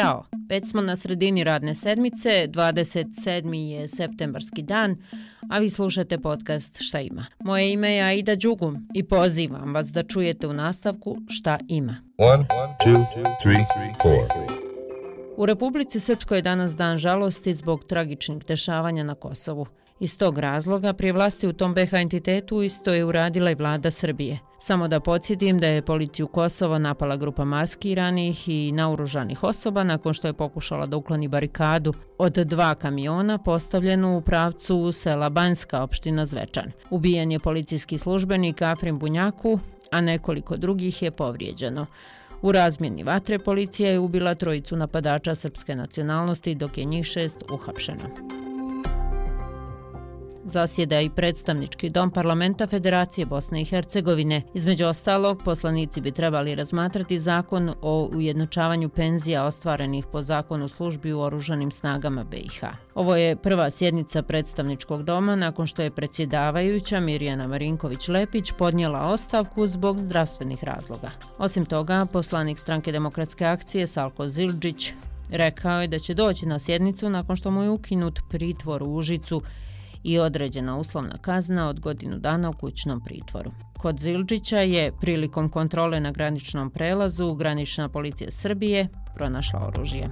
Ćao, već smo na sredini radne sedmice, 27. je septembarski dan, a vi slušate podcast Šta ima. Moje ime je Aida Đugum i pozivam vas da čujete u nastavku Šta ima. One, two, three, u Republici Srpskoj je danas dan žalosti zbog tragičnih dešavanja na Kosovu. Iz tog razloga prije vlasti u tom BH entitetu isto je uradila i vlada Srbije. Samo da podsjetim da je policiju Kosova napala grupa maskiranih i naoružanih osoba nakon što je pokušala da ukloni barikadu od dva kamiona postavljenu u pravcu sela Banjska opština Zvečan. Ubijen je policijski službenik Afrim Bunjaku, a nekoliko drugih je povrijeđeno. U razmjeni vatre policija je ubila trojicu napadača srpske nacionalnosti dok je njih šest uhapšeno zasjeda i predstavnički dom parlamenta Federacije Bosne i Hercegovine. Između ostalog, poslanici bi trebali razmatrati zakon o ujednočavanju penzija ostvarenih po zakonu službi u oružanim snagama BiH. Ovo je prva sjednica predstavničkog doma nakon što je predsjedavajuća Mirjana Marinković-Lepić podnijela ostavku zbog zdravstvenih razloga. Osim toga, poslanik stranke demokratske akcije Salko Zildžić rekao je da će doći na sjednicu nakon što mu je ukinut pritvor u Užicu i određena uslovna kazna od godinu dana u kućnom pritvoru. Kod Zilđića je prilikom kontrole na graničnom prelazu granična policija Srbije pronašla oružje.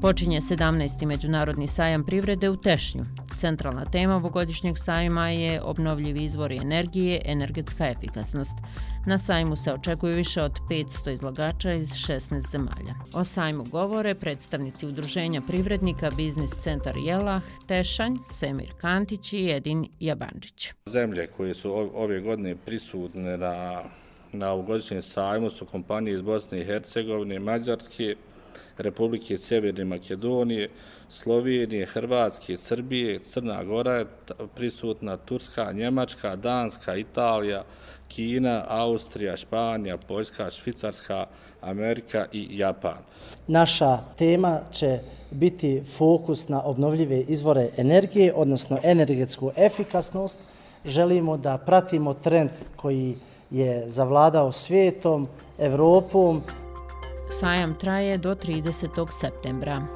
Počinje 17. međunarodni sajam privrede u Tešnju. Centralna tema ovogodišnjeg sajma je obnovljivi izvori energije, energetska efikasnost. Na sajmu se očekuje više od 500 izlagača iz 16 zemalja. O sajmu govore predstavnici udruženja privrednika Biznis centar Jelah, Tešanj, Semir Kantić i Edin Jabanđić. Zemlje koje su ove godine prisutne na, na ovogodišnjem sajmu su kompanije iz Bosne i Hercegovine, Mađarske, Republike Sjeverne Makedonije, Slovenije, Hrvatske, Srbije, Crna Gora je prisutna, Turska, Njemačka, Danska, Italija, Kina, Austrija, Španija, Poljska, Švicarska, Amerika i Japan. Naša tema će biti fokus na obnovljive izvore energije, odnosno energetsku efikasnost. Želimo da pratimo trend koji je zavladao svijetom, Evropom, Sajam traje do 30. septembra.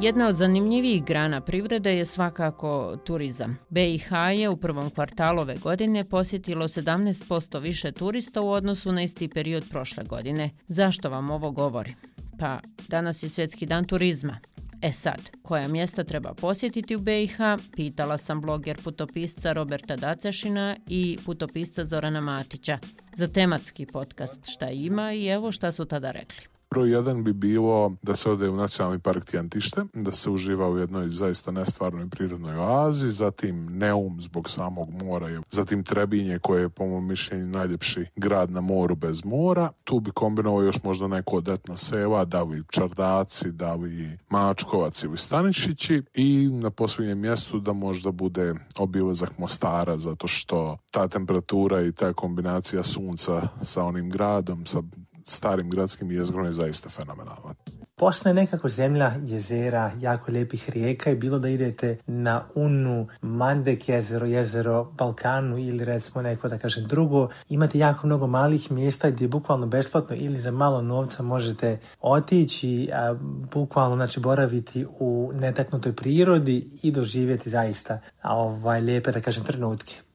Jedna od zanimljivijih grana privrede je svakako turizam. BiH je u prvom kvartalu ove godine posjetilo 17% više turista u odnosu na isti period prošle godine. Zašto vam ovo govori? Pa, danas je svjetski dan turizma. E sad, koja mjesta treba posjetiti u BiH, pitala sam bloger putopisca Roberta Dacešina i putopisca Zorana Matića za tematski podcast šta ima i evo šta su tada rekli. Broj jedan bi bilo da se ode u nacionalni park Tijantište, da se uživa u jednoj zaista nestvarnoj prirodnoj oazi, zatim Neum zbog samog mora, zatim Trebinje koje je po mom mišljenju najljepši grad na moru bez mora. Tu bi kombinovao još možda neko odetno seva, da bi Čardaci, da bi Mačkovac ili Stanišići i na posljednjem mjestu da možda bude obilazak Mostara zato što ta temperatura i ta kombinacija sunca sa onim gradom, sa starim gradskim jezgrom je zaista fenomenalna. Bosna je nekako zemlja jezera, jako lijepih rijeka i bilo da idete na Unu, Mandek jezero, jezero Balkanu ili recimo neko da kažem drugo, imate jako mnogo malih mjesta gdje bukvalno besplatno ili za malo novca možete otići, a, bukvalno znači boraviti u netaknutoj prirodi i doživjeti zaista ovaj, lijepe da kažem trenutke.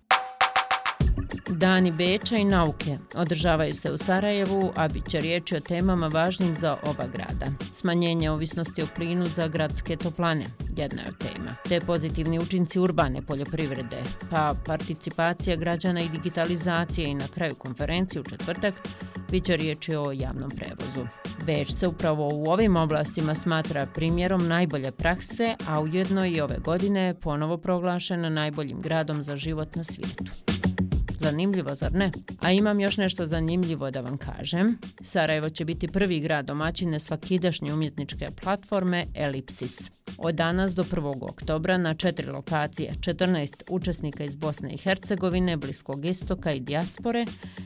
Dani Beča i nauke održavaju se u Sarajevu, a bit će riječi o temama važnim za oba grada. Smanjenje ovisnosti o plinu za gradske toplane, jedna je od tema. Te pozitivni učinci urbane poljoprivrede, pa participacija građana i digitalizacija i na kraju konferencije u četvrtak, bit će riječi o javnom prevozu. Beč se upravo u ovim oblastima smatra primjerom najbolje prakse, a ujedno i ove godine ponovo proglašena najboljim gradom za život na svijetu. Zanimljivo, zar ne? A imam još nešto zanimljivo da vam kažem. Sarajevo će biti prvi grad domaćine svakidašnje umjetničke platforme Elipsis. Od danas do 1. oktobra na četiri lokacije, 14 učesnika iz Bosne i Hercegovine, Bliskog istoka i dijaspore,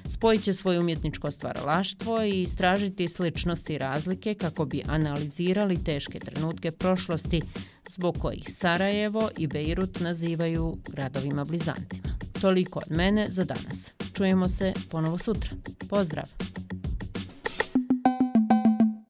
spojit će svoje umjetničko stvaralaštvo i istražiti sličnosti i razlike kako bi analizirali teške trenutke prošlosti zbog kojih Sarajevo i Beirut nazivaju gradovima blizancima. Toliko od mene za danas. Čujemo se ponovo sutra. Pozdrav!